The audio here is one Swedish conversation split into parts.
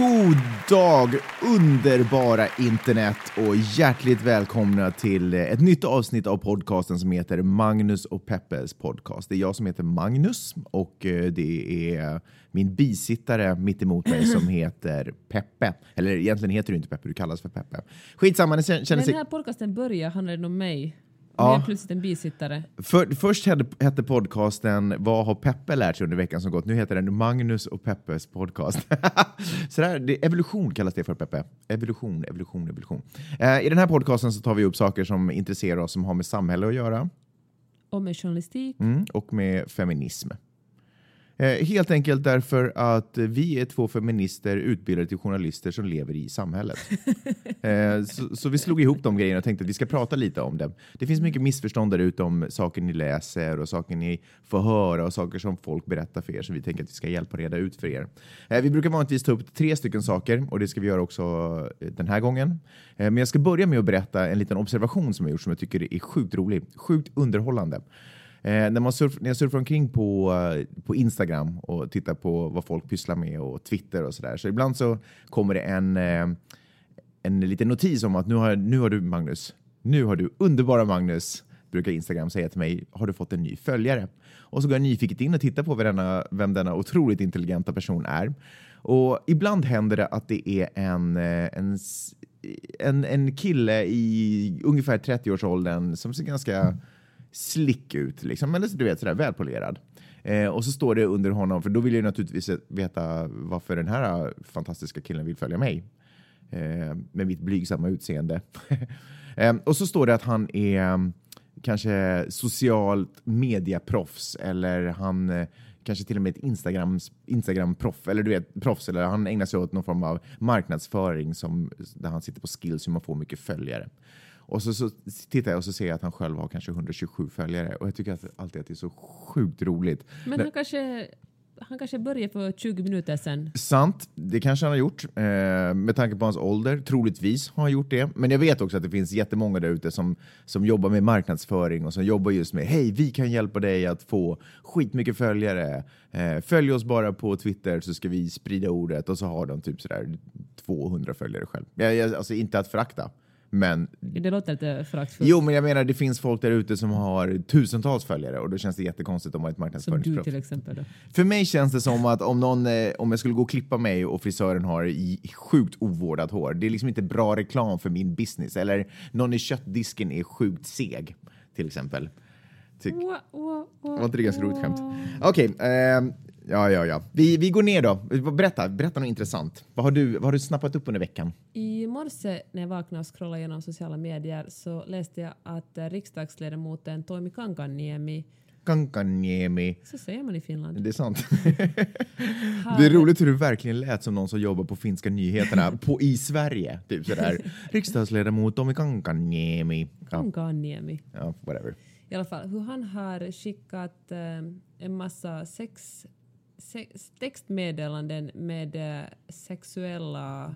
God dag, underbara internet och hjärtligt välkomna till ett nytt avsnitt av podcasten som heter Magnus och Peppes podcast. Det är jag som heter Magnus och eh, det är min bisittare mitt emot mig som heter Peppe. Eller egentligen heter du inte Peppe, du kallas för Peppe. Skitsamma, det känner sig... den här podcasten börjar handlade det om mig. Ja. jag plötsligt en bisittare. För, först hette, hette podcasten Vad har Peppe lärt sig under veckan som gått? Nu heter den Magnus och Peppes podcast. så där, det, evolution kallas det för Peppe. Evolution, evolution, evolution. Eh, I den här podcasten så tar vi upp saker som intresserar oss som har med samhälle att göra Och med journalistik. mm, och med feminism. Eh, helt enkelt därför att vi är två feminister utbildade till journalister som lever i samhället. Eh, så, så vi slog ihop de grejerna och tänkte att vi ska prata lite om det. Det finns mycket missförstånd där ute om saker ni läser och saker ni får höra och saker som folk berättar för er så vi tänker att vi ska hjälpa reda ut för er. Eh, vi brukar vanligtvis ta upp tre stycken saker och det ska vi göra också den här gången. Men jag ska börja med att berätta en liten observation som jag gjort som jag tycker är sjukt rolig, sjukt underhållande. Eh, när, man surf, när jag surfar omkring på, eh, på Instagram och tittar på vad folk pysslar med och Twitter och sådär så ibland så kommer det en eh, en liten notis om att nu har, nu har du Magnus, nu har du underbara Magnus, brukar Instagram säga till mig, har du fått en ny följare? Och så går jag nyfiket in och tittar på vem denna, vem denna otroligt intelligenta person är. Och ibland händer det att det är en, eh, en, en, en kille i ungefär 30-årsåldern som ser ganska slick ut, liksom. eller du vet sådär välpolerad. Eh, och så står det under honom, för då vill jag naturligtvis veta varför den här äh, fantastiska killen vill följa mig eh, med mitt blygsamma utseende. eh, och så står det att han är mm, kanske socialt mediaproffs eller han eh, kanske till och med ett Instagram, Instagram-proff eller du vet, proffs eller han ägnar sig åt någon form av marknadsföring som, där han sitter på skills hur man får mycket följare. Och så, så tittar jag och så ser jag att han själv har kanske 127 följare och jag tycker att, alltid att det är så sjukt roligt. Men han kanske, han kanske började för 20 minuter sedan. Sant, det kanske han har gjort. Eh, med tanke på hans ålder, troligtvis har han gjort det. Men jag vet också att det finns jättemånga där ute som, som jobbar med marknadsföring och som jobbar just med hej, vi kan hjälpa dig att få skitmycket följare. Eh, följ oss bara på Twitter så ska vi sprida ordet och så har de typ sådär 200 följare själv. Jag, jag, alltså inte att förakta, men Det låter lite föraktfullt. Jo, men jag menar det finns folk där ute som har tusentals följare och då känns det jättekonstigt om man är ett Som du till exempel. Då. För mig känns det som att om, någon, eh, om jag skulle gå och klippa mig och frisören har sjukt ovårdat hår, det är liksom inte bra reklam för min business. Eller någon i köttdisken är sjukt seg, till exempel. Ty- Wa- wa- wa- var inte det ganska roligt skämt? Okej, ehm, ja, ja, ja. Vi, vi går ner då. Berätta, berätta något intressant. Vad har, du, vad har du snappat upp under veckan? I morse när jag vaknade och scrollade igenom sociala medier så läste jag att riksdagsledamoten Toimi Kankaanniemi, Kankaniemi. så säger man i Finland, Det är sant. Det är roligt hur du verkligen lät som någon som jobbar på finska nyheterna på, i Sverige. Typ sådär. Riksdagsledamot Tommy Kankaniemi. Ja, Kankaanniemi. ja, whatever. I alla fall hur han har skickat eh, en massa sex, textmeddelanden med eh, sexuella...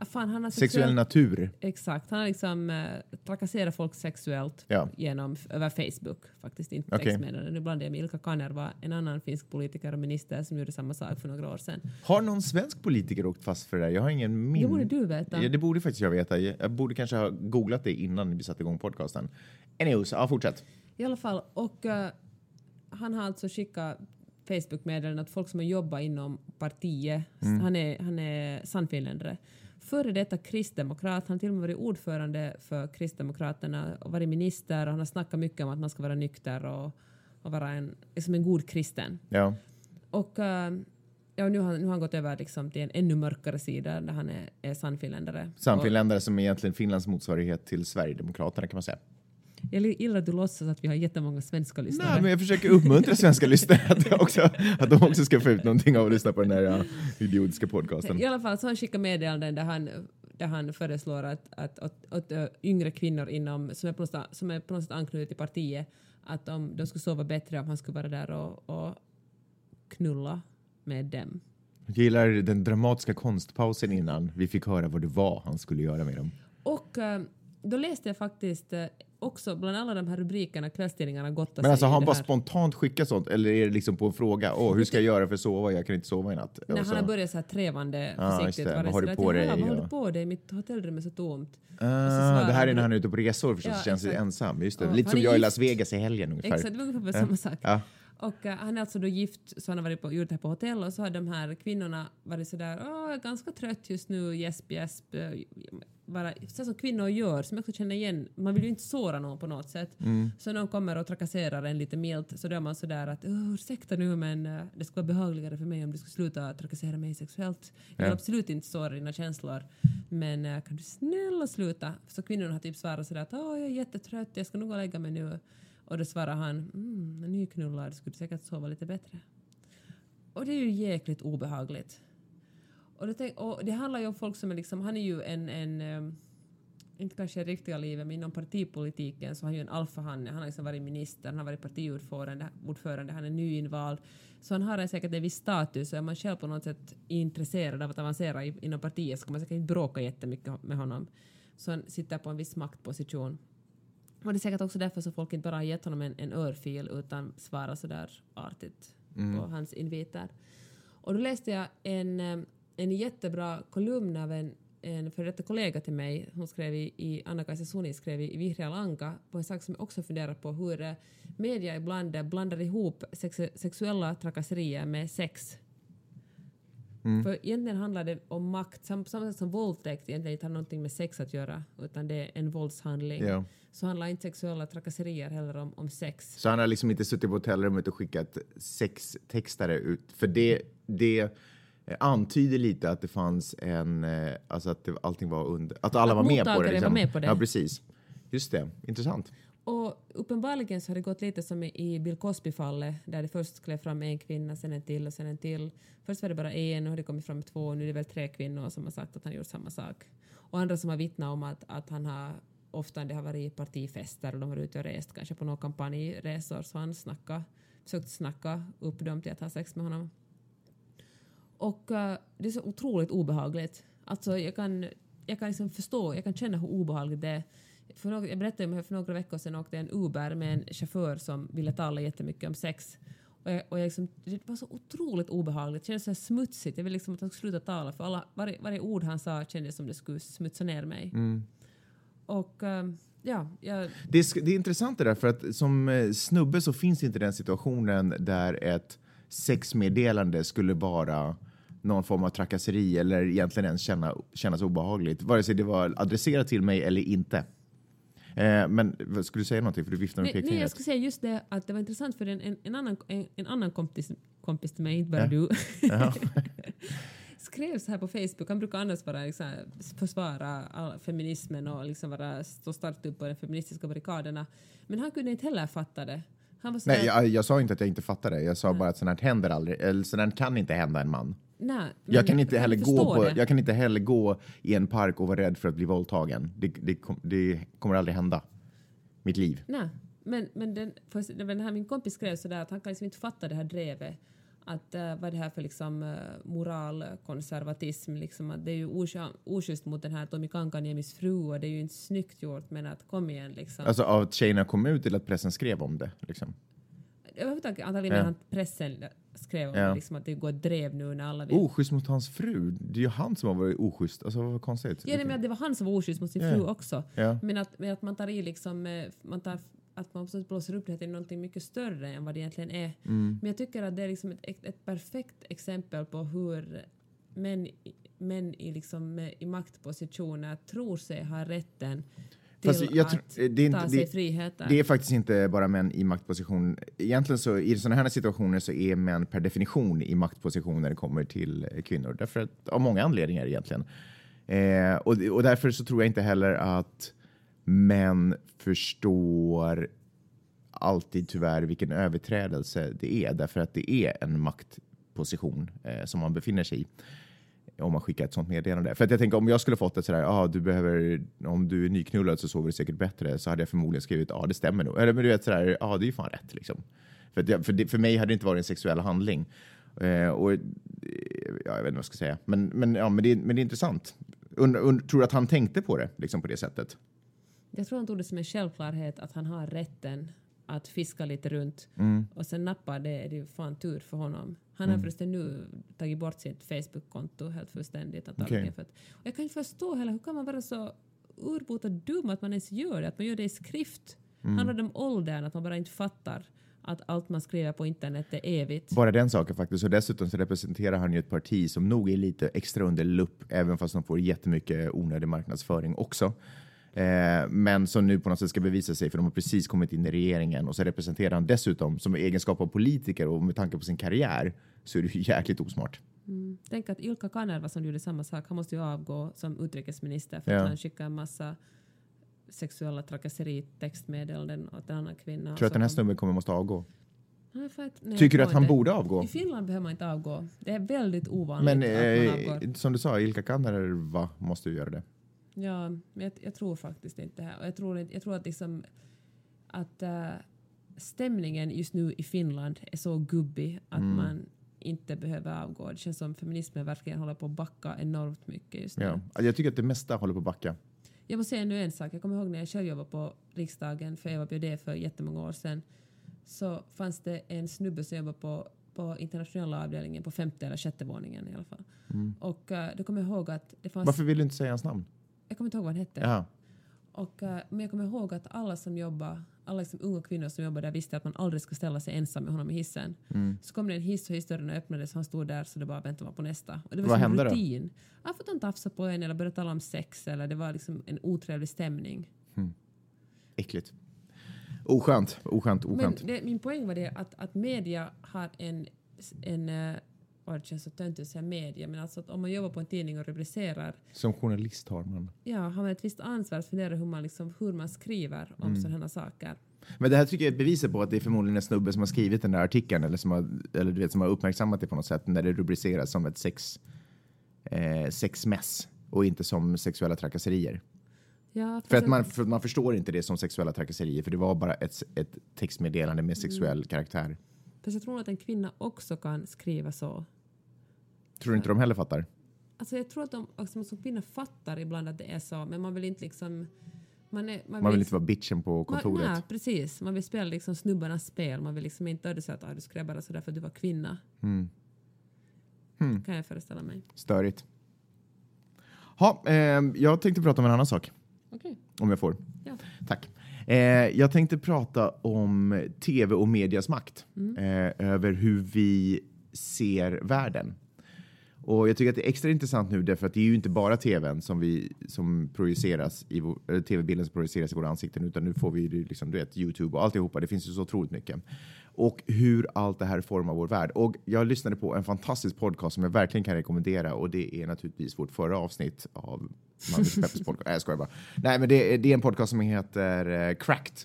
Ah, fan, han har Sexuell natur. Exakt, han har liksom eh, trakasserat folk sexuellt Ja. genom, över Facebook. Faktiskt inte Okej. textmeddelanden. Nu blandar jag med Ilka Kanerva, en annan finsk politiker och minister som gjorde samma sak för några år sedan. Har någon svensk politiker åkt fast för det där? Jag har ingen min... Det borde du veta. Ja, det borde faktiskt jag veta. Jag borde kanske ha googlat det innan vi satte igång podcasten. Anyways, ja, fortsätt. I alla fall, och eh, han har alltså skickat Facebook-meddelanden att folk som har jobbat inom partiet, Mm. han, är, han är sannfinländare, före detta kristdemokrat, han har till och med varit ordförande för Kristdemokraterna och varit minister och han har snackat mycket om att man ska vara nykter och, och vara en, liksom en god kristen. Ja. Och eh, ja, nu, har, nu har han gått över liksom till en ännu mörkare sida där han är, är sannfinländare. Och Samfinländare som är egentligen Finlands motsvarighet till Sverigedemokraterna kan man säga. Jag gillar att du låtsas att vi har jättemånga svenska lyssnare. Nej, men jag försöker uppmuntra svenska lyssnare att, också, att de också ska få ut någonting av att lyssna på den här ja, idiotiska podcasten. I alla fall så har han skickat meddelanden där han, där han föreslår att, att, att, att yngre kvinnor inom, som, är på något, som är på något sätt anknutna till partiet att de, de skulle sova bättre om han skulle vara där och, och knulla med dem. Jag gillar den dramatiska konstpausen innan vi fick höra vad det var han skulle göra med dem. Och då läste jag faktiskt också bland alla de här rubrikerna kvällstidningarna gottar Men alltså i har han bara här. spontant skickat sånt eller är det liksom på en fråga? Åh, hur ska jag göra för att sova? Jag kan inte sova i natt. Så- han har börjat så här trevande just försiktigt Vad har du på dig? "Jaha, Vad har du på dig? Mitt hotellrum är så tomt. Ah, svarar det här är när han är ute på resor förstås, Ja, så känns det exakt. ensam. Just det. Ja, Lite som jag i gift. Las Vegas i helgen ungefär. Exakt, det var ungefär samma sak. Ja. Och eh, han är alltså då gift, så han har varit på, gjort det här på hotell och så har de här kvinnorna varit sådär, åh, ganska trött just nu, gäsp, gäsp. eh, Bara, så som kvinnor gör, som jag också känner igen, man vill ju inte såra någon på något sätt. Mm. Så någon kommer och trakasserar en lite milt så då är man sådär att, "Åh, ursäkta nu men eh, det skulle vara behagligare för mig om du skulle sluta trakassera mig sexuellt. Jag vill Ja. absolut inte såra dina känslor men eh, kan du snälla sluta? Så kvinnorna har typ svarat sådär att, åh, jag är jättetrött, jag ska nog gå och lägga mig nu. Och då svarar han, mm, en nyknullad skulle säkert sova lite bättre. Och det är ju jäkligt obehagligt. Och det, tänk, och det handlar ju om folk som är liksom, han är ju en, en inte kanske i riktiga livet, men inom partipolitiken så har han ju en alfahanne. Han har liksom varit minister, han har varit partiordförande, ordförande, han är nyinvald. Så han har säkert en viss status och är man själv på något sätt intresserad av att avancera inom partiet så kommer man säkert inte bråka jättemycket med honom. Så han sitter på en viss maktposition. Och det är säkert också därför så folk inte bara har gett honom en, en örfil utan svarar sådär artigt på hans inviter. Och då läste jag en, en jättebra kolumn av en, en före detta kollega till mig. Hon skrev i, i Anna-Kaisa Suni skrev i Vihreä Lanka på en sak som jag också funderar på hur eh, media ibland eh, blandar ihop sex, sexuella trakasserier med sex. För egentligen handlar det om makt, sam, samma sätt som våldtäkt egentligen inte har någonting med sex att göra utan det är en våldshandling. Ja. Så handlar inte sexuella trakasserier heller om, om sex. Så han har liksom inte suttit på hotellrummet och skickat sextextare ut. För det, det eh, antyder lite att det fanns en, eh, alltså att det, allting var under, att alla Att var med på det. Liksom. var med på det. Ja, precis. Just det, intressant. Och uppenbarligen så har det gått lite som i Bill Cosby-fallet där det först klev fram en kvinna, sen en till och sen en till. Först var det bara en, nu har det kommit fram två, nu är det väl tre kvinnor som har sagt att han gjort samma sak. Och andra som har vittnat om att, att han har ofta det har varit partifester och de har varit ute och rest kanske på några kampanjresor så han snacka, försökt snacka upp dem till att ha sex med honom. Och uh, det är så otroligt obehagligt. Alltså jag kan, jag kan liksom förstå, jag kan känna hur obehagligt det är. För några, jag berättade om hur för några veckor sedan åkte en Uber med en chaufför som ville tala jättemycket om sex. Och jag, och jag liksom, det var så otroligt obehagligt, det kändes så smutsigt. Jag ville liksom att han skulle sluta tala för alla, varje, varje ord han sa kändes som det skulle smutsa ner mig. Och eh, ja, jag, Det är, det är intressant det där, för att som eh, snubbe så finns inte den situationen där ett sexmeddelande skulle vara någon form av trakasseri eller egentligen ens känna, kännas obehagligt, vare sig det var adresserat till mig eller inte. Eh, men skulle du säga någonting? För du viftar med nej, nej, jag pekfingret. skulle säga just det att det var intressant för en, en, en annan, en, en annan kompis, kompis till mig, inte bara Ja. du, skrev så här på Facebook, han brukar annars vara liksom, försvara all, feminismen och liksom vara, stå starkt upp på de feministiska barrikaderna. Men han kunde inte heller fatta det. Nej, jag, jag sa inte att jag inte fattar det. Jag sa bara att sånt här händer aldrig. Eller sånt här kan inte hända en man. Nej, Jag kan, inte heller gå på, det. jag kan inte heller gå i en park och vara rädd för att bli våldtagen. Det, det, kom, det kommer aldrig hända. Mitt liv. Nej, men, men den, för, den här, min kompis skrev sådär att han kan liksom inte fatta det här drevet. Att uh, vad är det här för liksom, uh, moralkonservatism? Liksom, att det är ju oschysst mot den här Tommy Kankaniemis fru och det är ju inte snyggt gjort men att kom igen liksom. Alltså av att tjejerna kom ut eller att pressen skrev om det. Liksom. Överhuvudtaget antagligen Ja. han pressen skrev om Ja. liksom, att det går drev nu när alla vill. Oschysst mot hans fru. Det är ju han som har varit oschysst. Alltså vad konstigt. Ja, nej, men det var han som var oschysst mot sin Ja. fru också. Ja. Men, att, men att man tar i liksom, eh, man tar, att man blåser upp det till någonting mycket större än vad det egentligen är. Mm. Men jag tycker att det är liksom ett, ett, perfekt exempel på hur män, i- män i, liksom, eh, i maktpositioner tror sig ha rätten till Fast jag att det är inte- ta sig det- friheter. Det är faktiskt inte bara män i maktposition. Egentligen så i sådana här situationer så är män per definition i maktposition när det kommer till kvinnor. Därför att, av många anledningar egentligen. Eh, och, och därför så tror jag inte heller att män förstår alltid tyvärr vilken överträdelse det är. Därför att det är en maktposition eh, som man befinner sig i om man skickar ett sånt meddelande. För att jag tänker om jag skulle fått ett sådär, ah, du behöver, om du är nyknullad så sover du säkert bättre, så hade jag förmodligen skrivit, ja ah, det stämmer nog. Eller men du vet sådär, ja ah, det är ju fan rätt liksom. För, att jag, för, det, för mig hade det inte varit en sexuell handling. Eh, och, eh, ja, jag vet inte vad jag ska säga. Men, men, ja, men, det, men det är intressant. Und, und, tror du att han tänkte på det liksom på det sättet? jag tror han tog det som en självklarhet att han har rätten att fiska lite runt Mm. och sen nappar det, är ju fan tur för honom. Han har förresten nu tagit bort sitt Facebook-konto helt fullständigt antagligen. Okej. För att, och jag kan inte förstå heller, hur kan man vara så urbota dum att man ens gör det, att man gör det i skrift? Mm. Handlar det om åldern, att man bara inte fattar att allt man skriver på internet är evigt? Bara den saken faktiskt. Och dessutom så representerar han ju ett parti som nog är lite extra under lupp, även fast de får jättemycket onödig marknadsföring också. Eh, men som nu på något sätt ska bevisa sig, för de har precis kommit in i regeringen och så representerar han dessutom som egenskap av politiker och med tanke på sin karriär så är det ju jäkligt osmart. Mm. Tänk att Ilkka Kanerva som gjorde samma sak, han måste ju avgå som utrikesminister för Ja. att han skickade en massa sexuella trakasseri-textmeddelanden åt en annan kvinna. Tror du att den här snubben kommer måste avgå? Nej, att- nej, Tycker du att han inte. borde avgå? I Finland behöver man inte avgå. Det är väldigt ovanligt Men att man avgår. eh, som du sa, Ilka Kanerva måste ju göra det. Ja, men jag, jag tror faktiskt inte det. Och jag, tror, jag tror att, liksom, att eh, stämningen just nu i Finland är så gubbig att Mm. man inte behöver avgå. Det känns som feminismen verkligen håller på att backa enormt mycket just nu. Ja. Alltså, Jag tycker att det mesta håller på att backa. Jag måste säga nu en sak. Jag kommer ihåg när jag själv jobbade på riksdagen för Eva Bjödé för jättemånga år sedan. Så fanns det en snubbe som jobbade på, på internationella avdelningen på femte eller sjätte våningen i alla fall. Och uh, då kommer jag ihåg att det fanns... Varför vill du inte säga hans namn? Jag kommer inte ihåg vad han hette. Jaha. Och, eh, men jag kommer ihåg att alla som jobbar, alla liksom unga kvinnor som jobbar där visste att man aldrig ska ställa sig ensam med honom i hissen. Mm. Så kom det en hiss och hissdörren öppnades och han stod där så det bara väntade man på nästa. Och det var Vad som hände då? rutin. Han tafsade på en eller började tala om sex eller det var liksom en otrevlig stämning. Äckligt. Oskönt, oskönt, Men oskönt. det, min poäng var det att, att media har en, en eh, och det känns så töntigt att säga media, men alltså att om man jobbar på en tidning och rubricerar Som journalist har man. Ja, har man ett visst ansvar att fundera hur man, liksom, hur man skriver om Mm. sådana saker. Men det här tycker jag är ett bevis på att det är förmodligen en snubbe som har skrivit den där artikeln eller som har, eller du vet, som har uppmärksammat det på något sätt när det rubriceras som ett sex, eh, sexmess och inte som sexuella trakasserier. Ja, För att, man, för att man förstår inte det som sexuella trakasserier för det var bara ett, ett textmeddelande med sexuell karaktär. Fast jag tror att en kvinna också kan skriva så. Tror du inte de heller fattar? Alltså jag tror att de alltså, som kvinna fattar ibland att det är så, men man vill inte liksom... Man, är, Man vill inte vara bitchen på kontoret. Man, nej, precis. Man vill spela liksom snubbarnas spel. Man vill liksom inte öde sig att ah, du skrev bara sådär för att du var kvinna. Mm. Hmm. Kan jag föreställa mig. Störigt. Ha, eh, jag tänkte prata om en annan sak, Okej. om jag får. Ja. Tack. Eh, jag tänkte prata om tv och medias makt eh, över hur vi ser världen. Och jag tycker att det är extra intressant nu därför att det är ju inte bara tvn som, vi, som projiceras i vår, tv-bilden som projiceras i våra ansikten utan nu får vi ju liksom, du vet, Youtube och alltihopa. Det finns ju så otroligt mycket. Och hur allt det här formar vår värld. Och jag lyssnade på en fantastisk podcast som jag verkligen kan rekommendera och det är naturligtvis vårt förra avsnitt av Magnus Peppers podcast. Nej, jag skojar bara. Nej, men det, är- det är en podcast som heter eh, Cracked.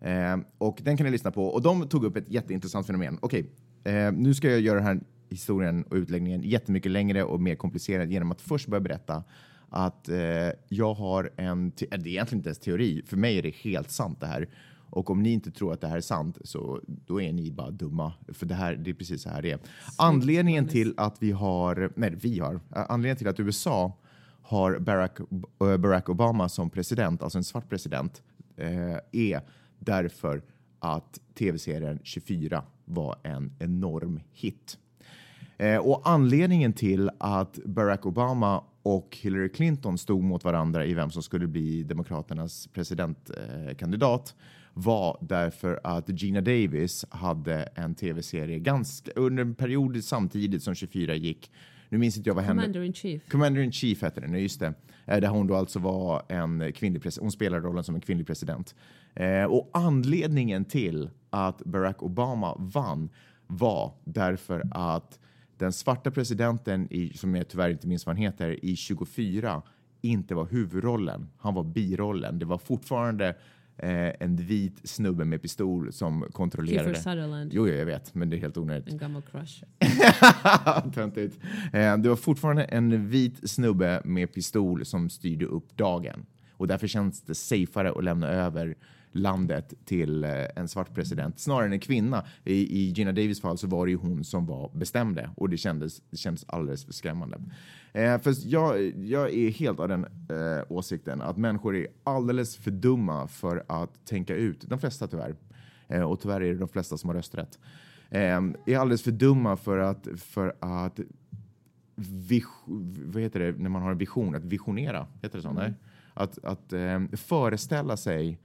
Eh, och den kan ni lyssna på. Och de tog upp ett jätteintressant fenomen. Okej, eh, nu ska jag göra det här historien och utläggningen jättemycket längre och mer komplicerad genom att först börja berätta att eh, jag har en, äh, det är egentligen inte ens teori, för mig är det helt sant det här. Och om ni inte tror att det här är sant så då är ni bara dumma. För det här, det är precis så här det är. Anledningen till att vi har, nej vi har, eh, anledningen till att USA har Barack, eh, Barack Obama som president, alltså en svart president, eh, är därför att tv-serien 24 var en enorm hit. Eh, och anledningen till att Barack Obama och Hillary Clinton stod mot varandra i vem som skulle bli Demokraternas presidentkandidat eh, var därför att Gina Davis hade en tv-serie ganska under en period samtidigt som 24 gick. Nu minns inte jag vad henne... Commander in Chief. Commander in Chief hette den, just det. Eh, Där hon då alltså var en kvinnlig president. Hon spelade rollen som en kvinnlig president. Eh, och anledningen till att Barack Obama vann var därför att den svarta presidenten, i, som jag tyvärr inte minns vad han heter, i 24 inte var huvudrollen. Han var birollen. Det var fortfarande eh, en vit snubbe med pistol som kontrollerade. Kiefer Sutherland. Jo, jag vet, men det är helt onödigt. En gammal crush. Töntigt. Eh, Det var fortfarande en vit snubbe med pistol som styrde upp dagen. och därför känns det safeare att lämna över landet till eh, en svart president snarare än en kvinna. I, I Gina Davis fall så var det ju hon som var bestämde och det kändes, det kändes alldeles för skrämmande. Eh, för jag, jag är helt av den eh, åsikten att människor är alldeles för dumma för att tänka ut, de flesta tyvärr, eh, och tyvärr är det de flesta som har rösträtt, eh, är alldeles för dumma för att, för att vad heter det när man har en vision, att visionera, heter det så? Mm. Nej? Att, att eh, föreställa sig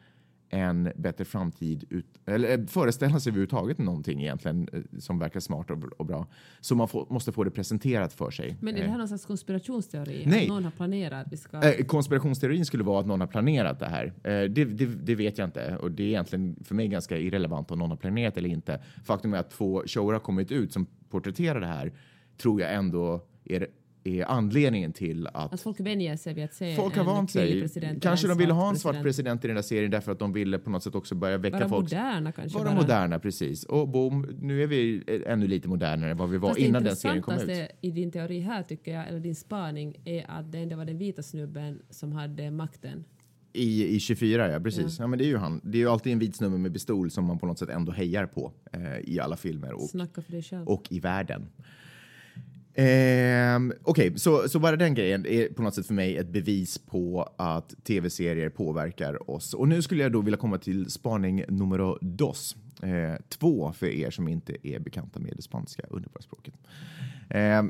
en bättre framtid, ut, eller eh, föreställa sig överhuvudtaget någonting egentligen eh, som verkar smart och, och bra. Så man får, måste få det presenterat för sig. Men är det här eh. någon slags konspirationsteori? Nej. Att någon har planerat? Vi ska... Eh, konspirationsteorin skulle vara att någon har planerat det här. Eh, det, det, det, vet jag inte och det är egentligen för mig ganska irrelevant om någon har planerat eller inte. Faktum är att två shower har kommit ut som porträtterar det här tror jag ändå är är anledningen till att... Att folk vänjer sig vid att se folk har vant sig. Kanske de ville ha en svart president i den där serien därför att de ville på något sätt också börja väcka vara folk. moderna kanske. Vara bara. moderna, precis. Och boom, nu är vi ännu lite modernare än vad vi var Fast innan den serien kom ut. Det i din teori här tycker jag, eller din spaning, är att det ändå var den vita snubben som hade makten. I, I 24, ja precis. Ja. ja. men det är ju han. Det är ju alltid en vit snubbe med pistol som man på något sätt ändå hejar på eh, i alla filmer och, och i världen. Eh, Okej, okay, så, så bara den grejen är på något sätt för mig ett bevis på att tv-serier påverkar oss. Och nu skulle jag då vilja komma till spaning nummer dos. Eh, två för er som inte är bekanta med det spanska underbara språket. Eh,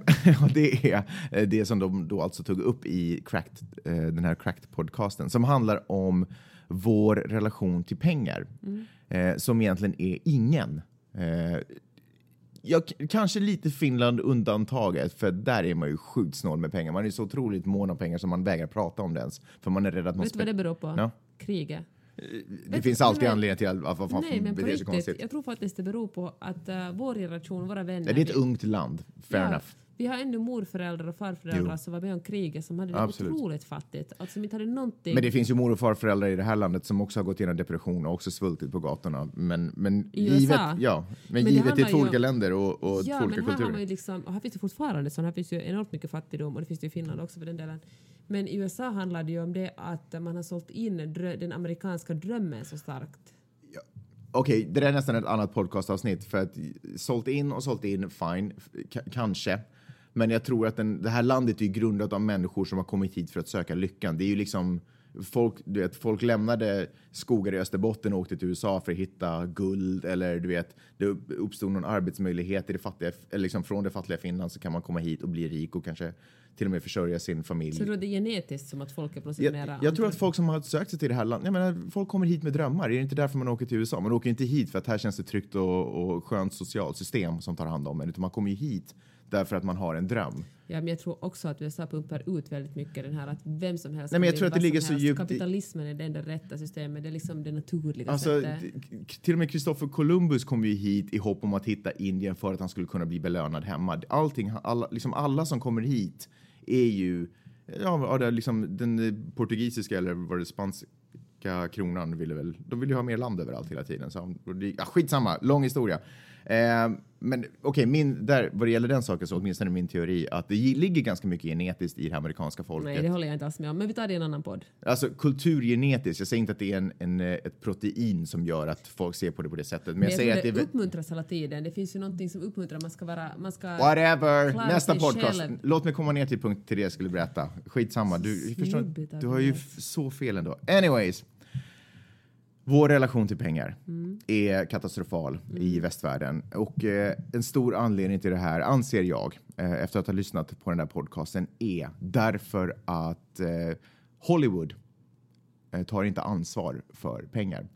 det är det som de då alltså tog upp i cracked, eh, den här Cracked-podcasten som handlar om vår relation till pengar. Mm. Eh, som egentligen är ingen. Eh, jag, kanske lite Finland undantaget, för där är man ju sjukt snål med pengar. Man är så otroligt mån om pengar som man vägrar prata om det ens. För man är rädd att man... Vet du vad det beror på? Ja? Kriget. Det Vet finns alltid anledning till att varför man men på riktigt, Jag tror faktiskt det beror på att uh, vår generation, våra vänner... Det är ett ungt land, fair ja, enough. Vi har ännu morföräldrar och farföräldrar jo. som var med om kriget som hade det Absolut. otroligt fattigt. Alltså, som inte hade någonting. Men det finns ju mor och farföräldrar i det här landet som också har gått igenom depression och också svultit på gatorna. Men, men I givet, USA? Ja, men, men givet är två olika länder och, och ja, två olika kulturer. Här, har liksom, och här finns det fortfarande så. Här finns ju enormt mycket fattigdom och det finns det i Finland också för den delen. Men i USA handlar det ju om det att man har sålt in den amerikanska drömmen så starkt. Okej, okay, det där är nästan ett annat podcastavsnitt för att sålt in och sålt in, fine, kanske. Men jag tror att den, det här landet är grundat av människor som har kommit hit för att söka lyckan. Det är ju liksom folk, du vet, folk lämnade skogar i Österbotten och åkte till USA för att hitta guld eller du vet, det uppstod någon arbetsmöjlighet i det fattiga, eller liksom från det fattiga Finland så kan man komma hit och bli rik och kanske till och med försörja sin familj. Så det är genetiskt som att folk är på jag, mera... Jag tror att folk som har sökt sig till det här landet, jag menar, folk kommer hit med drömmar. Är det inte därför man åker till USA? Man åker inte hit för att här känns det tryggt och, och skönt socialt system som tar hand om en, utan man kommer ju hit därför att man har en dröm. Ja, men jag tror också att USA pumpar ut väldigt mycket den här att vem som helst Nej, men jag tror att det ligger så djupt Kapitalismen är det enda rätta systemet, det är liksom det naturliga alltså, sättet. Till och med Kristoffer Columbus kom ju hit i hopp om att hitta Indien för att han skulle kunna bli belönad hemma. Allting, alla, liksom alla som kommer hit är ju ja, det liksom den portugisiska eller var det spanska kronan ville väl, de vill ju ha mer land överallt hela tiden. Så, ja, skitsamma, lång historia. Eh, men okej, okay, min, där, vad det gäller den saken så åtminstone min teori att det ligger ganska mycket genetiskt i det amerikanska folket. Nej, det håller jag inte alls med om, men vi tar det i en annan podd. Alltså kulturgenetiskt, jag säger inte att det är en, en, ett protein som gör att folk ser på det på det sättet. Men, men jag, jag säger att det, det uppmuntras hela tiden. Det finns ju någonting som uppmuntrar, man ska vara, man ska... Whatever! Nästa podcast. Själv. Låt mig komma ner till punkt till det jag skulle berätta. Skitsamma, du, förstår, du har ju så fel ändå. Anyways. Vår relation till pengar mm. är katastrofal mm. i västvärlden och eh, en stor anledning till det här anser jag eh, efter att ha lyssnat på den här podcasten är därför att eh, Hollywood eh, tar inte ansvar för pengar.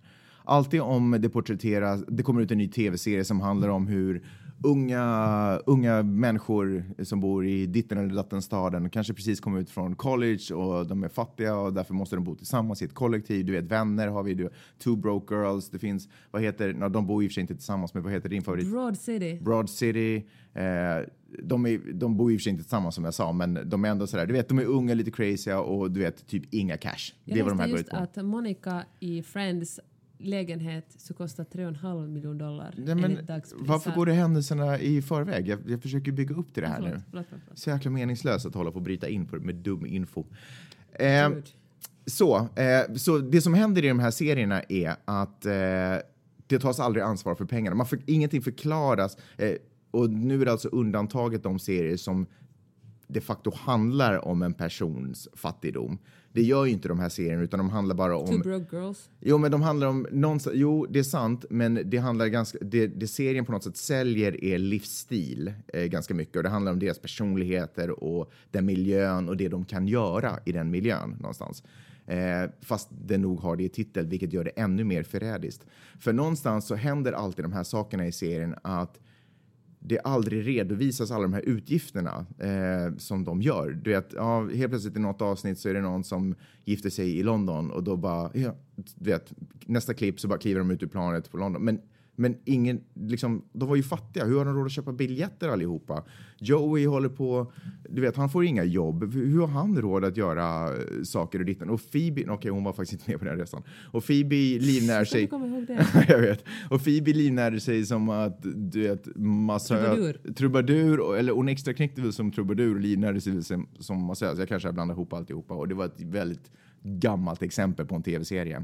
Alltid om det porträtteras, det kommer ut en ny tv-serie som handlar om hur unga, unga människor som bor i ditten eller datten staden kanske precis kom ut från college och de är fattiga och därför måste de bo tillsammans i ett kollektiv. Du vet, vänner har vi, du, Two Broke Girls, det finns, vad heter, no, de bor i och för sig inte tillsammans, men vad heter din favorit? Broad City. Broad City. Eh, de, är, de bor i och för sig inte tillsammans som jag sa, men de är ändå sådär, du vet, de är unga, lite crazy och du vet, typ inga cash. Jag det är vad de här går ut på. att Monica i Friends lägenhet så kostar 3,5 miljoner dollar Nej, men Varför går det händelserna i förväg? Jag, jag försöker bygga upp till det här förlåt, nu. Förlåt, förlåt, Så jäkla meningslöst att hålla på och bryta in på, med dum info. Eh, Så, eh, så det som händer i de här serierna är att eh, det tas aldrig ansvar för pengarna. Man för, ingenting förklaras. Eh, och nu är det alltså undantaget de serier som de facto handlar om en persons fattigdom. Det gör ju inte de här serierna, utan de handlar bara om... Two broke girls. Jo, men de handlar om någonstans, Jo, det är sant, men det handlar ganska... Det, det serien på något sätt säljer är livsstil eh, ganska mycket och det handlar om deras personligheter och den miljön och det de kan göra i den miljön någonstans. Eh, fast det nog har det i titel, vilket gör det ännu mer förrädiskt. För någonstans så händer alltid de här sakerna i serien att det aldrig redovisas alla de här utgifterna eh, som de gör. Du vet, ja, helt plötsligt i något avsnitt så är det någon som gifter sig i London och då bara, ja, du vet, nästa klipp så bara kliver de ut ur planet på London. Men men ingen, liksom, de var ju fattiga. Hur har de råd att köpa biljetter allihopa? Joey håller på, du vet, han får inga jobb. Hur har han råd att göra eh, saker och ditten? Och Phoebe, okej, okay, hon var faktiskt inte med på den resan. Och Phoebe livnär sig. jag vet. Och Phoebe livnärde sig som att, du vet, massös. Trubadur. Trubadur, eller hon extra knäckte väl som trubadur och livnärde sig som, som massös. Jag kanske har blandat ihop alltihopa och det var ett väldigt gammalt exempel på en tv-serie.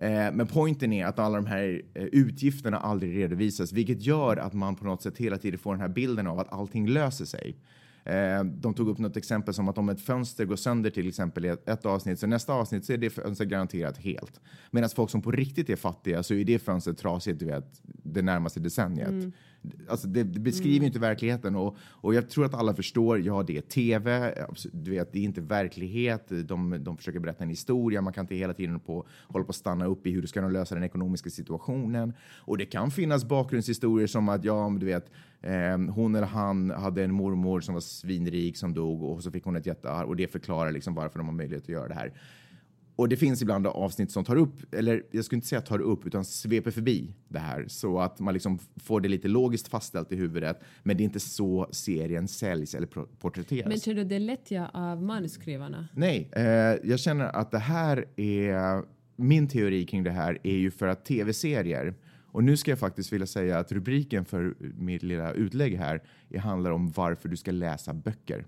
Eh, men poängen är att alla de här eh, utgifterna aldrig redovisas, vilket gör att man på något sätt hela tiden får den här bilden av att allting löser sig. Eh, de tog upp något exempel som att om ett fönster går sönder till exempel i ett, avsnitt, så nästa avsnitt så är det fönstret garanterat helt. Medan folk som på riktigt är fattiga så är det fönstret trasigt, du vet, det närmaste decenniet. Mm. Alltså det, det beskriver mm. inte verkligheten och, och jag tror att alla förstår, ja det är tv, du vet det är inte verklighet, de, de försöker berätta en historia, man kan inte hela tiden på, hålla på att stanna upp i hur ska de lösa den ekonomiska situationen. Och det kan finnas bakgrundshistorier som att, ja du vet, eh, hon eller han hade en mormor som var svinrik som dog och så fick hon ett jättearv och det förklarar liksom varför de har möjlighet att göra det här. Och det finns ibland avsnitt som tar upp, eller jag skulle inte säga tar upp, utan sveper förbi det här så att man liksom får det lite logiskt fastställt i huvudet. Men det är inte så serien säljs eller porträtteras. Men känner du det lättja av manusskrivarna? Nej, eh, jag känner att det här är min teori kring det här är ju för att tv-serier och nu ska jag faktiskt vilja säga att rubriken för mitt lilla utlägg här handlar om varför du ska läsa böcker.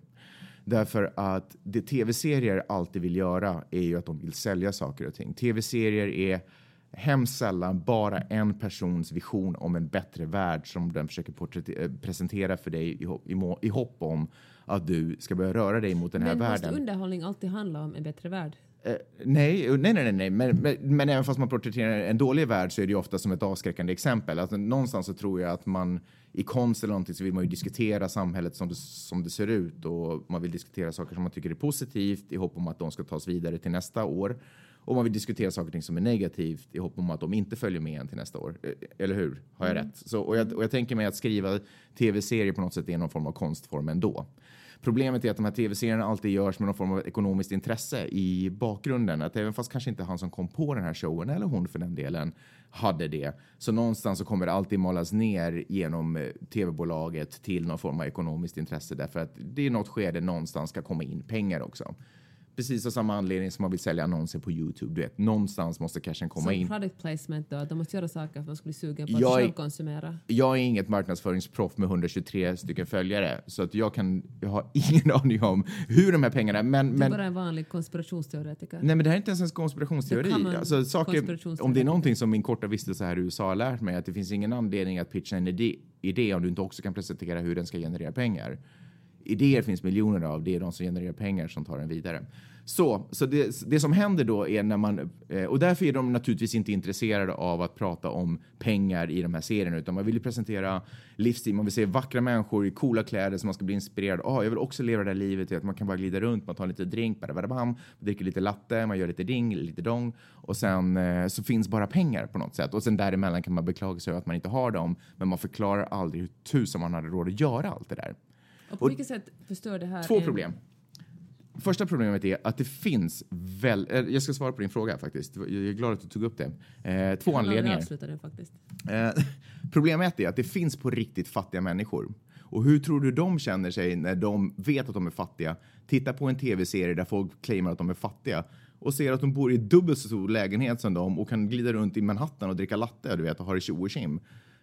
Därför att det tv-serier alltid vill göra är ju att de vill sälja saker och ting. Tv-serier är hemskt sällan bara en persons vision om en bättre värld som den försöker eh, presentera för dig i, i, i, hopp om att du ska börja röra dig mot den här men världen. Men måste underhållning alltid handla om en bättre värld? Uh, nej, nej, nej, nej, men, men, men, även fast man porträtterar en dålig värld så är det ju ofta som ett avskräckande exempel. Alltså, någonstans så tror jag att man i konst eller någonting så vill man ju diskutera samhället som det, som det ser ut och man vill diskutera saker som man tycker är positivt i hopp om att de ska tas vidare till nästa år. Och man vill diskutera saker och ting som är negativt i hopp om att de inte följer med en till nästa år. Eh, eller hur? Har jag mm. rätt? Så, och, jag, och jag tänker mig att skriva tv-serier på något sätt är någon form av konstform ändå. Problemet är att de här tv-serierna alltid görs med någon form av ekonomiskt intresse i bakgrunden. Att även fast kanske inte han som kom på den här showen, eller hon för den delen, hade det. Så någonstans så kommer det alltid malas ner genom eh, tv-bolaget till någon form av ekonomiskt intresse därför att det i något skede någonstans ska komma in pengar också precis av samma anledning som man vill sälja annonser på Youtube. Du vet, någonstans måste cashen komma som in. product placement då? De måste göra saker för att man ska bli sugen på jag att konsumera? Jag är inget marknadsföringsproff med 123 stycken följare så att jag, kan, jag har ingen aning om hur de här pengarna... Men, du är men, bara en vanlig konspirationsteoretiker. Nej, men det här är inte ens en konspirationsteori. Alltså, saker, om det är någonting som min korta vistelse här i USA har lärt mig att det finns ingen anledning att pitcha en idé, idé om du inte också kan presentera hur den ska generera pengar. Idéer finns miljoner av, det är de som genererar pengar som tar den vidare. Så, så det, det, som händer då är när man, eh, och därför är de naturligtvis inte intresserade av att prata om pengar i de här serierna, utan man vill ju presentera livsstil, man vill se vackra människor i coola kläder som man ska bli inspirerad av. Oh, jag vill också leva det här livet, att man kan bara glida runt, man tar lite drink, badabam, dricker lite latte, man gör lite ding, lite dong och sen eh, så finns bara pengar på något sätt. Och sen däremellan kan man beklaga sig över att man inte har dem, men man förklarar aldrig hur tusan man hade råd att göra allt det där. Och på och, vilket sätt förstör det här? Två en... problem. Första problemet är att det finns väl... Eh, jag ska svara på din fråga faktiskt. Jag är glad att du tog upp det. Eh, två anledningar. Eh, problemet är att det finns på riktigt fattiga människor. Och hur tror du de känner sig när de vet att de är fattiga? Titta på en tv-serie där folk claimar att de är fattiga och ser att de bor i dubbelt så stor lägenhet som dem och kan glida runt i Manhattan och dricka latte du vet, och ha det tjo och tjim.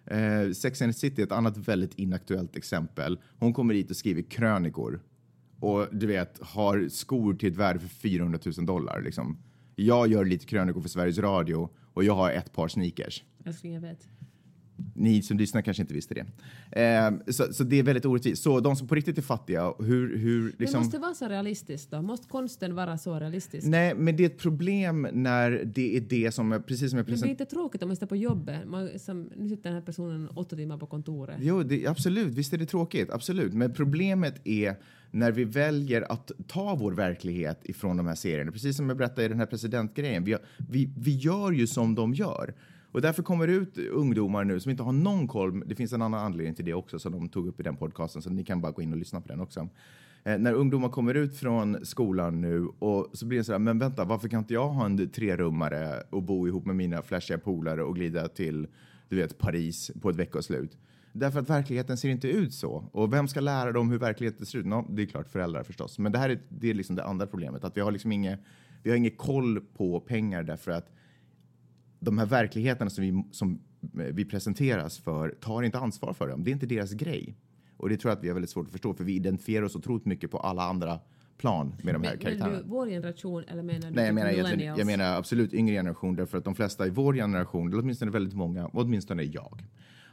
Eh, Sex and the City är ett annat väldigt inaktuellt exempel. Hon kommer hit och skriver krönikor och du vet har skor till ett värde för 400 000 dollar. Liksom. Jag gör lite krönikor för Sveriges Radio och jag har ett par sneakers. Jag vet. Ni som lyssnar kanske inte visste det. Eh, så, så det är väldigt orättvist. Så de som på riktigt är fattiga, hur... hur Det liksom... måste vara så realistiskt då? Måste konsten vara så realistisk? Nej, men det är ett problem när det är det som, är- precis som jag Men det är inte tråkigt om man sitter på jobbet. Man, som, nu sitter den här personen åtta timmar på kontoret. Jo, det, absolut. Visst är det tråkigt. Absolut. Men problemet är när vi väljer att ta vår verklighet ifrån de här serierna. Precis som jag berättade i den här presidentgrejen. Vi, vi, vi gör ju som de gör. Och därför kommer det ut ungdomar nu som inte har någon koll. Det finns en annan anledning till det också som de tog upp i den podcasten, så ni kan bara gå in och lyssna på den också. Eh, när ungdomar kommer ut från skolan nu och så blir det så här, men vänta, varför kan inte jag ha en trerummare och bo ihop med mina flashiga polare och glida till, du vet, Paris på ett veckoslut? Därför att verkligheten ser inte ut så. Och vem ska lära dem hur verkligheten ser ut? No, det är klart föräldrar förstås. Men det här är, det är liksom det andra problemet. Att vi har liksom inget, vi har inget koll på pengar därför att de här verkligheterna som vi, som vi presenteras för tar inte ansvar för dem. Det är inte deras grej. Och det tror jag att vi har väldigt svårt att förstå för vi identifierar oss otroligt mycket på alla andra plan med de här Men, menar karaktärerna. du vår generation eller menar du Nej, jag menar, typ egentligen, millennials? jag menar absolut yngre generation därför att de flesta i vår generation, eller åtminstone väldigt många, åtminstone jag,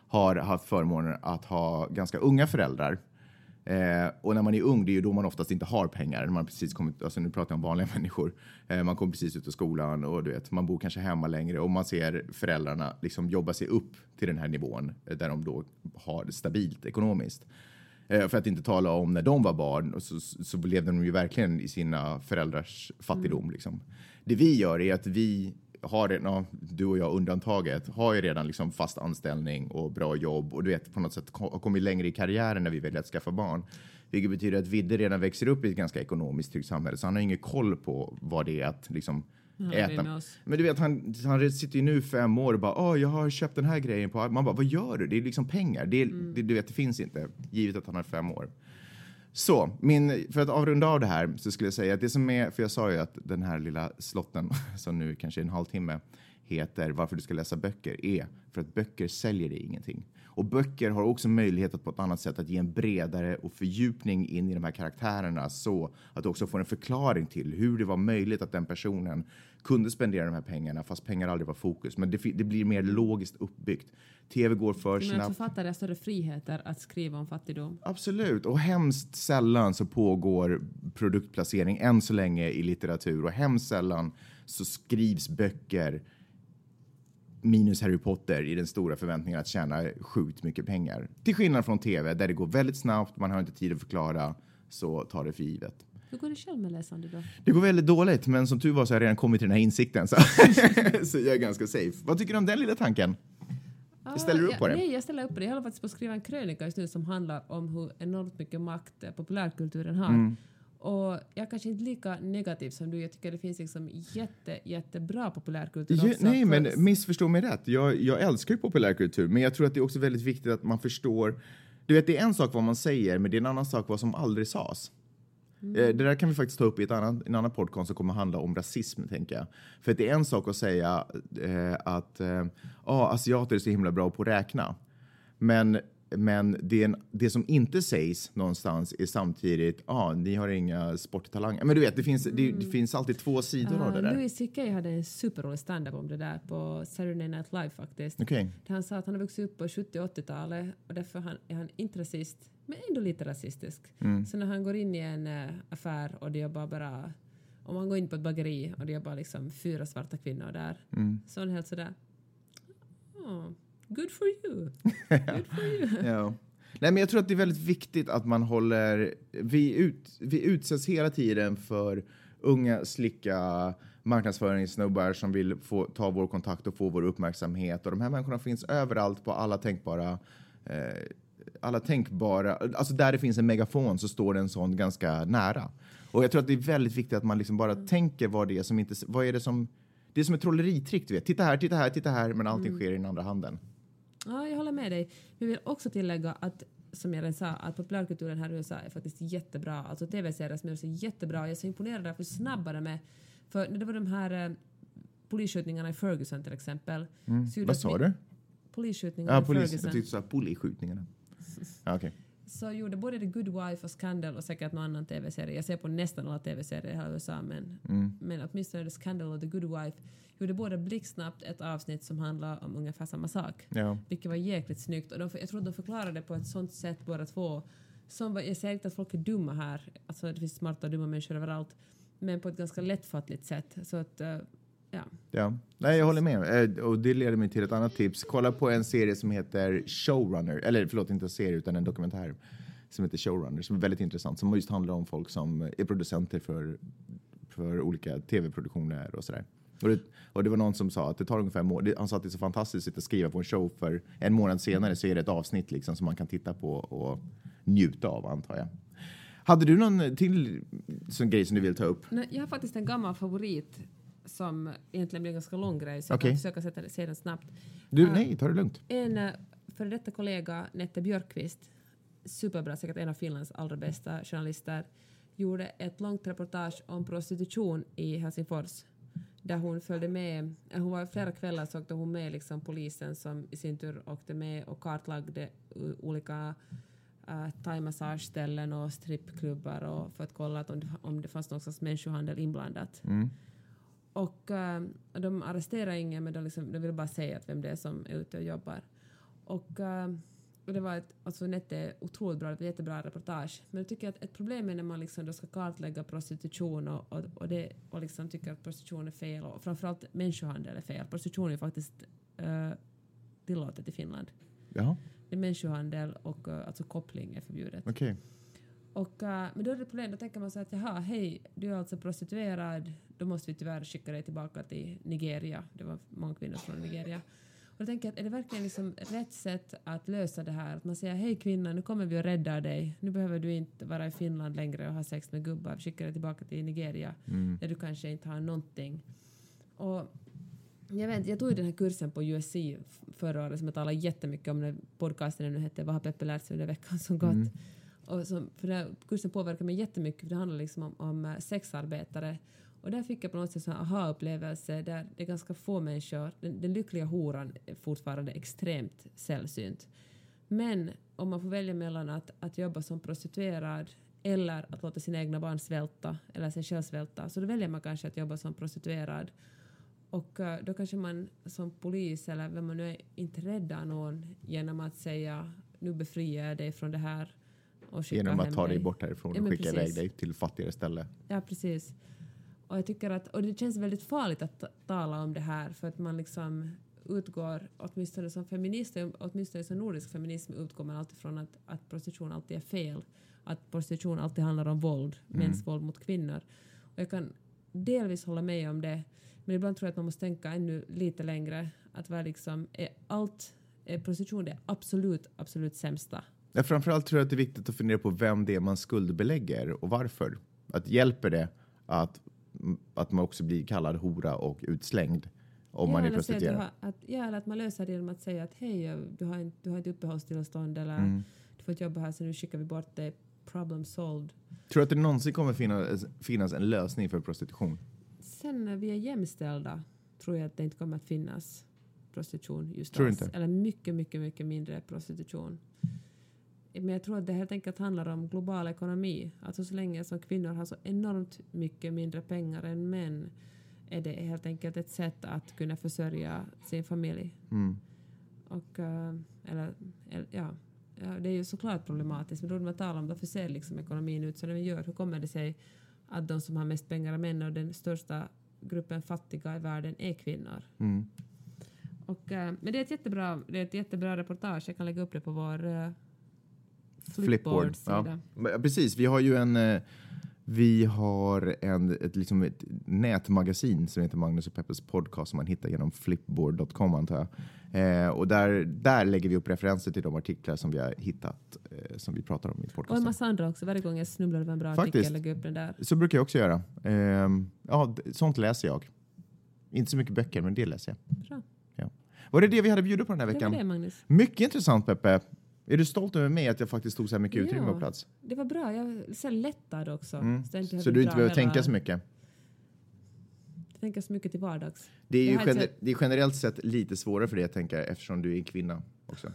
har haft förmånen att ha ganska unga föräldrar. Eh, och när man är ung, det är ju då man oftast inte har pengar. När man precis kommit, alltså nu pratar jag om vanliga människor. Eh, man kommer precis ut av skolan och du vet, man bor kanske hemma längre och man ser föräldrarna liksom jobba sig upp till den här nivån eh, där de då har det stabilt ekonomiskt. Eh, för att inte tala om när de var barn så, så levde de ju verkligen i sina föräldrars fattigdom. Liksom. Det vi gör är att vi har, ja, du och jag undantaget, har ju redan liksom fast anställning och bra jobb och du vet på något sätt har kommit längre i karriären när vi väljer att skaffa barn. Vilket betyder att Vidde redan växer upp i ett ganska ekonomiskt tryggt samhälle så han har ingen koll på vad det är att liksom äta. Men du vet, han, han sitter ju nu fem år och bara, åh, jag har köpt den här grejen på... Man bara, vad gör du? Det är liksom pengar. Det, är, det, du vet, det finns inte, givet att han har fem år. Så, min, för att avrunda av det här så skulle jag säga att det som är, för jag sa ju att den här lilla slotten som nu kanske är en halvtimme heter Varför du ska läsa böcker är för att böcker säljer dig ingenting. Och böcker har också möjlighet att på ett annat sätt att ge en bredare och fördjupning in i de här karaktärerna så att du också får en förklaring till hur det var möjligt att den personen kunde spendera de här pengarna fast pengar aldrig var fokus. Men det, det blir mer logiskt uppbyggt. Tv går för snabbt. författare har större friheter att skriva om fattigdom? Absolut, och hemskt sällan så pågår produktplacering än så länge i litteratur och hemskt sällan så skrivs böcker minus Harry Potter i den stora förväntningen att tjäna sjukt mycket pengar. Till skillnad från tv där det går väldigt snabbt, man har inte tid att förklara, så tar det för givet. Hur går det själv med läsande då? Det går väldigt dåligt, men som tur var så har jag redan kommit till den här insikten så, så jag är ganska safe. Vad tycker du om den lilla tanken? Ställer du upp ja, på det? Nej, jag ställer upp på det. Jag håller faktiskt på att skriva en krönika just nu som handlar om hur enormt mycket makt eh, populärkulturen har. Mm. Och jag är kanske inte lika negativ som du. Jag tycker det finns liksom jätte, jättebra populärkultur Ja, också. nej, men För- missförstå mig rätt. Jag, jag älskar ju populärkultur, men jag tror att det är också väldigt viktigt att man förstår. Du vet, det är en sak vad man säger, men det är en annan sak vad som aldrig sades. Eh, Det där kan vi faktiskt ta upp i ett annat, en annan podcast som kommer handla om rasism, tänker jag. För att det är en sak att säga eh, att eh, ah, asiater är så himla bra på att räkna. Men, men det, är en, det som inte sägs någonstans är samtidigt, ah, ni har inga sporttalanger. Men du vet, det finns, det, det finns alltid två sidor av det Uh, där. Louis CK hade en superrolig stand-up om det där på Saturday Night Live faktiskt. Okej. Där han sa att han har vuxit upp på 70 och 80-talet och därför han, är han inte rasist, men ändå lite rasistisk. Mm. Så när han går in i en eh, affär och det jobbar bara, om han går in på ett bageri och det jobbar liksom fyra svarta kvinnor där, Mm. så är han helt sådär, oh, good for you. Good for you. Ja. Nej, men jag tror att det är väldigt viktigt att man håller... Vi, ut, vi utsätts hela tiden för unga, slicka marknadsföringssnubbar som vill få, ta vår kontakt och få vår uppmärksamhet. Och de här människorna finns överallt på alla tänkbara... Eh, alla tänkbara... Alltså där det finns en megafon så står det en sån ganska nära. Och jag tror att det är väldigt viktigt att man liksom bara tänker vad det är som inte... Vad är det som... Det är som ett trolleritrick, du vet. Titta här, titta här, titta här, men allting sker i den andra handen. Ja, jag håller med dig. Men jag vill också tillägga att som jag redan sa, att populärkulturen här i USA är faktiskt jättebra. Alltså tv-serier som gör sig jättebra. Jag är så imponerad av hur snabba de är. För när det var de här eh, polisskjutningarna i Ferguson till exempel. gjorde Vad sa du? Polisskjutningarna Ja, i polis. Ferguson. Jag tyckte du sa polisskjutningarna. Ja, okej. Så gjorde både The Good Wife och Scandal och säkert någon annan tv-serie, jag ser på nästan alla tv-serier i hela USA men, Mm. men åtminstone The Scandal och The Good Wife gjorde båda blixtsnabbt ett avsnitt som handlar om ungefär samma sak. Ja. Vilket var jäkligt snyggt och de, jag tror de förklarade på ett sånt sätt båda två. Som var, jag säger inte att folk är dumma här, alltså det finns smarta och dumma människor överallt, men på ett ganska lättfattligt sätt. Så att, eh, ja. Ja, nej, jag håller med. Eh, Och det leder mig till ett annat tips. Kolla på en serie som heter Showrunner, eller förlåt, inte en serie utan en dokumentär som heter Showrunner som är väldigt intressant, som just handlar om folk som är producenter för, för olika tv-produktioner och sådär. Och det, och det var någon som sa att det tar ungefär en månad. Han sa att det är så fantastiskt att skriva på en show för en månad senare så är det ett avsnitt liksom som man kan titta på och njuta av antar jag. Hade du någon till sån grej som du vill ta upp? Nej, jag har faktiskt en gammal favorit som egentligen blir en ganska lång grej så jag Okej. kan försöka sätta, se den snabbt. Du, Ah. nej, ta det lugnt. En eh, före detta kollega, Nette Björkqvist, superbra, säkert en av Finlands allra bästa journalister, gjorde ett långt reportage om prostitution i Helsingfors. Där hon följde med, eh, hon var flera kvällar så åkte hon med liksom polisen som i sin tur åkte med och kartlagde olika uh, thaimassageställen och strippklubbar och för att kolla att om, det, om det fanns någon slags människohandel inblandat. Mm. Och eh, de arresterar ingen men de, liksom, de vill bara säga att vem det är som är ute och jobbar. Och, eh, och det var ett alltså, jätte, otroligt bra, ett jättebra reportage. Men jag tycker att ett problem är när man liksom då ska kartlägga prostitution och, och, och, det, och liksom tycker att prostitution är fel och framförallt människohandel är fel. Prostitution är faktiskt uh, tillåtet i Finland. Jaha, Det är människohandel och alltså koppling är förbjudet. okej. Och, eh, men då är det problem, då tänker man så att jaha, hej, du är alltså prostituerad, då måste vi tyvärr skicka dig tillbaka till Nigeria. Det var många kvinnor från Nigeria. Och då tänker jag att är det verkligen liksom rätt sätt att lösa det här? Att man säger hej kvinna, nu kommer vi och räddar dig. Nu behöver du inte vara i Finland längre och ha sex med gubbar. Vi skickar dig tillbaka till Nigeria Mm. där du kanske inte har någonting. Och jag, vet, jag tog ju den här kursen på USC förra året som jag talade jättemycket om när podcasten nu hette Vad har Peppe lärt sig under veckan som gått? Mm. Och som, för den kursen påverkade mig jättemycket för det handlar liksom om, om eh, sexarbetare. Och där fick jag på något sätt en aha-upplevelse där det är ganska få människor, den, den lyckliga horan är fortfarande extremt sällsynt. Men om man får välja mellan att, att jobba som prostituerad eller att låta sina egna barn svälta eller sig själv svälta så då väljer man kanske att jobba som prostituerad. Och eh, då kanske man som polis eller vem man nu är inte räddar någon genom att säga nu befriar jag dig från det här och skickar Genom hem att ta dig bort härifrån Ja, och skicka precis. iväg dig till fattigare ställe. Ja, precis. Och jag tycker att, och det känns väldigt farligt att ta- tala om det här för att man liksom utgår, åtminstone som feminist, åtminstone som nordisk feminism utgår man alltid från att, att prostitution alltid är fel. Att prostitution alltid handlar om våld, mäns våld mot kvinnor. Och jag kan delvis hålla med om det, men ibland tror jag att man måste tänka ännu lite längre. Att vara liksom, är allt, är prostitution det absolut, absolut sämsta? Ja, framförallt tror jag att det är viktigt att fundera på vem det är man skuldbelägger och varför. Att hjälper det att, att man också blir kallad hora och utslängd om man är att prostituerad? har, att, ja, att man löser det genom att säga att hej, du har du har inte uppehållstillstånd eller Mm. du får inte jobba här så nu skickar vi bort dig. Problem solved. Tror du att det någonsin kommer finnas, finnas en lösning för prostitution? Sen när vi är jämställda tror jag att det inte kommer att finnas prostitution just Tror alls. inte? Eller mycket, mycket, mycket mindre prostitution. Men jag tror att det helt enkelt handlar om global ekonomi. Alltså så länge som kvinnor har så enormt mycket mindre pengar än män är det helt enkelt ett sätt att kunna försörja sin familj. Mm. Och, eh, eller, eller, ja, ja, det är ju såklart problematiskt, men då man tala om varför ser liksom ekonomin ut som den gör. Hur kommer det sig att de som har mest pengar är män och den största gruppen fattiga i världen är kvinnor? Mm. Och, eh, men det är, ett jättebra, det är ett jättebra reportage. Jag kan lägga upp det på vår Flipboard. Flipboard-sida. Ja. Precis, vi har ju en, eh, vi har en, ett, liksom ett nätmagasin som heter Magnus och Peppes podcast som man hittar genom flipboard.com antar jag. Eh, och där, där lägger vi upp referenser till de artiklar som vi har hittat eh, som vi pratar om i Och en podcasten. massa andra också. Varje gång jag snubblar över en bra Faktiskt. artikel lägger jag upp den där. Så brukar jag också göra. Eh, ja, sånt läser jag. Inte så mycket böcker, men det läser jag. Bra. Var det det vi hade bjudit på den här Det veckan? var det Magnus. Mycket intressant Peppe. Är du stolt över mig att jag faktiskt tog så här mycket utrymme Ja. på plats? Det var bra. Jag är så lättad också. Mm. Så, Så du inte behöver tänka så mycket? tänka så mycket till vardags. Det är ju gener- det är generellt sett lite svårare för dig att tänka eftersom du är en kvinna också.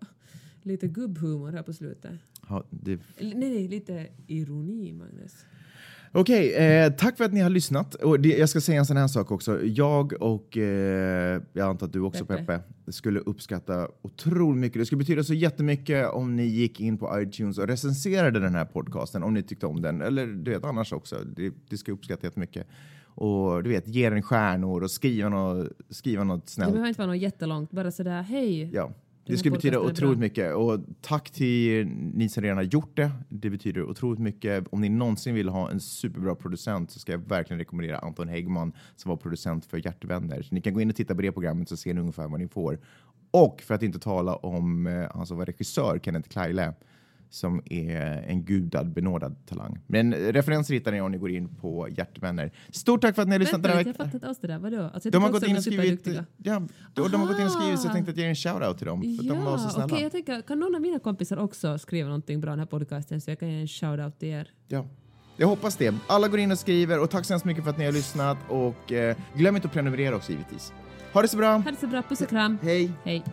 lite gubbhumor här på slutet. Ja, det... Nej, lite ironi, Magnus. Okej, eh, tack för att ni har lyssnat. Och det, jag ska säga en sån här sak också. Jag och eh, jag antar att du också Peppe. Peppe, skulle uppskatta otroligt mycket. Det skulle betyda så jättemycket om ni gick in på iTunes och recenserade den här podcasten om ni tyckte om den. Eller du vet annars också. Det, det jag uppskatta jättemycket. Och du vet, ge den stjärnor och skriva något, skriva något Det snällt. behöver inte vara något jättelångt, bara sådär hej. Ja, det skulle betyda otroligt mycket. Och tack till ni som redan har gjort det. Det betyder otroligt mycket. Om ni någonsin vill ha en superbra producent så ska jag verkligen rekommendera Anton Häggman som var producent för Hjärtvänner. Så ni kan gå in och titta på det programmet så ser ni ungefär vad ni får. Och för att inte tala om eh, han som var regissör, Kenneth Kleile, som är en gudad benådad talang. Men referenser hittar ni om ni går in på Hjärtvänner. Stort tack för att ni har lyssnat Vänta den här lite, jag fattar inte alls det där. Vadå? Alltså, jag De har gått in och skrivit, ja, de, de har gått in och skrivit så jag tänkte att ge en shout-out till dem. För att de var så Ja, snälla. okej, jag tänker, kan någon av mina kompisar också skriva någonting bra i den här podcasten så jag kan ge en shout-out till er. Ja, jag hoppas det. Alla går in och skriver och tack så hemskt mycket för att ni har lyssnat och eh, glöm inte att prenumerera också givetvis. Ha det så bra. Ha det så bra, puss och kram. Hej! Hej.